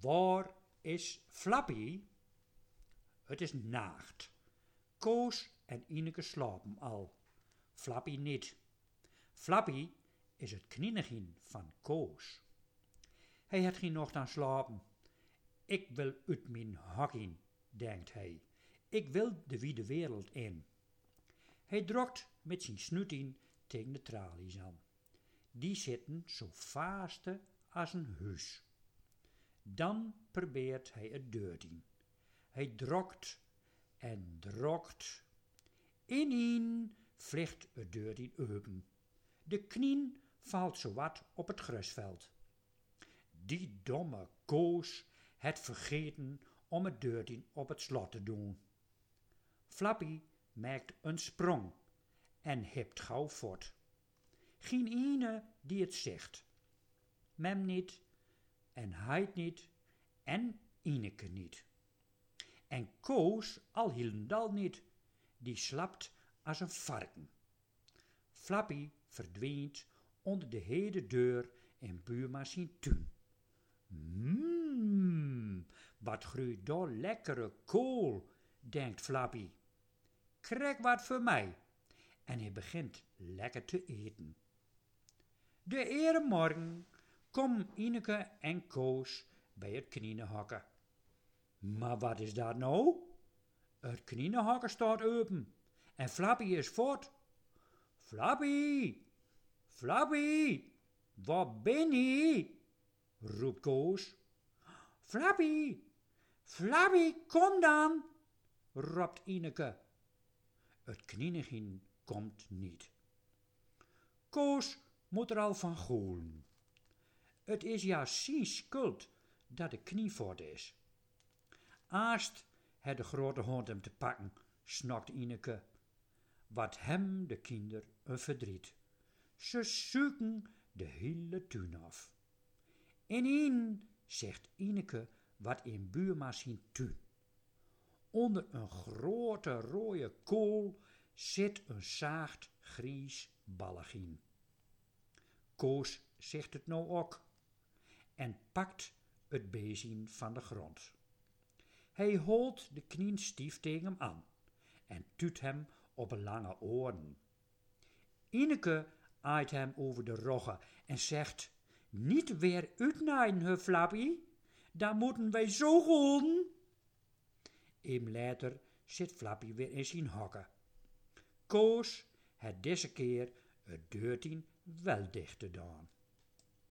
Waar is Flappy? Het is nacht. Koos en Ineke slapen al. Flappy niet. Flappy is het knienigin van Koos. Hij het geen nog aan slapen. Ik wil uit mijn in, denkt hij. Ik wil de wiede wereld in. Hij drokt met zijn snoet in tegen de tralies aan. Die zitten zo vaste als een huis. Dan probeert hij het deur in. Hij drokt en drokt. Ineen vliegt het deur in open. De knien valt zowat op het grusveld. Die domme koos het vergeten om het deurtje op het slot te doen. Flappy maakt een sprong en hebt gauw voort. Geen ene die het zegt. Mem niet, en Heid niet, en Ineke niet. En Koos al hielendal niet, die slapt als een varken. Flappy verdwijnt onder de hele deur in buurma zijn tuin. Mmm, wat groeit lekkere kool, denkt Flappy. Krijg wat voor mij. En hij begint lekker te eten. De ere morgen kom Ineke en Koos bij het kniehokken. Maar wat is dat nou? Het kniehokken staat open en Flappy is voort. Flappy, Flappy, waar ben je? roept Koos. Flappy, Flappy, kom dan, roept Ineke. Het knienigin komt niet. Koos moet er al van goelen. Het is ja zien schuld dat de knie voort is. Aast het de grote hond hem te pakken, snokt Ineke. Wat hem de kinder een verdriet. Ze zoeken de hele tuin af. In, zegt Ineke, wat in buurma zien tuin. Onder een grote rode kool zit een zaagd gries ballagien. Koos zegt het nou ook en pakt het bezien van de grond. Hij holt de knien stief tegen hem aan en tuut hem op lange oren. Ineke aait hem over de rogge en zegt, niet weer uitnaaien, he Flappy, daar moeten wij zo gaan. Even later zit Flappy weer in zijn hokken. Koos het deze keer het deurtien wel dicht gedaan.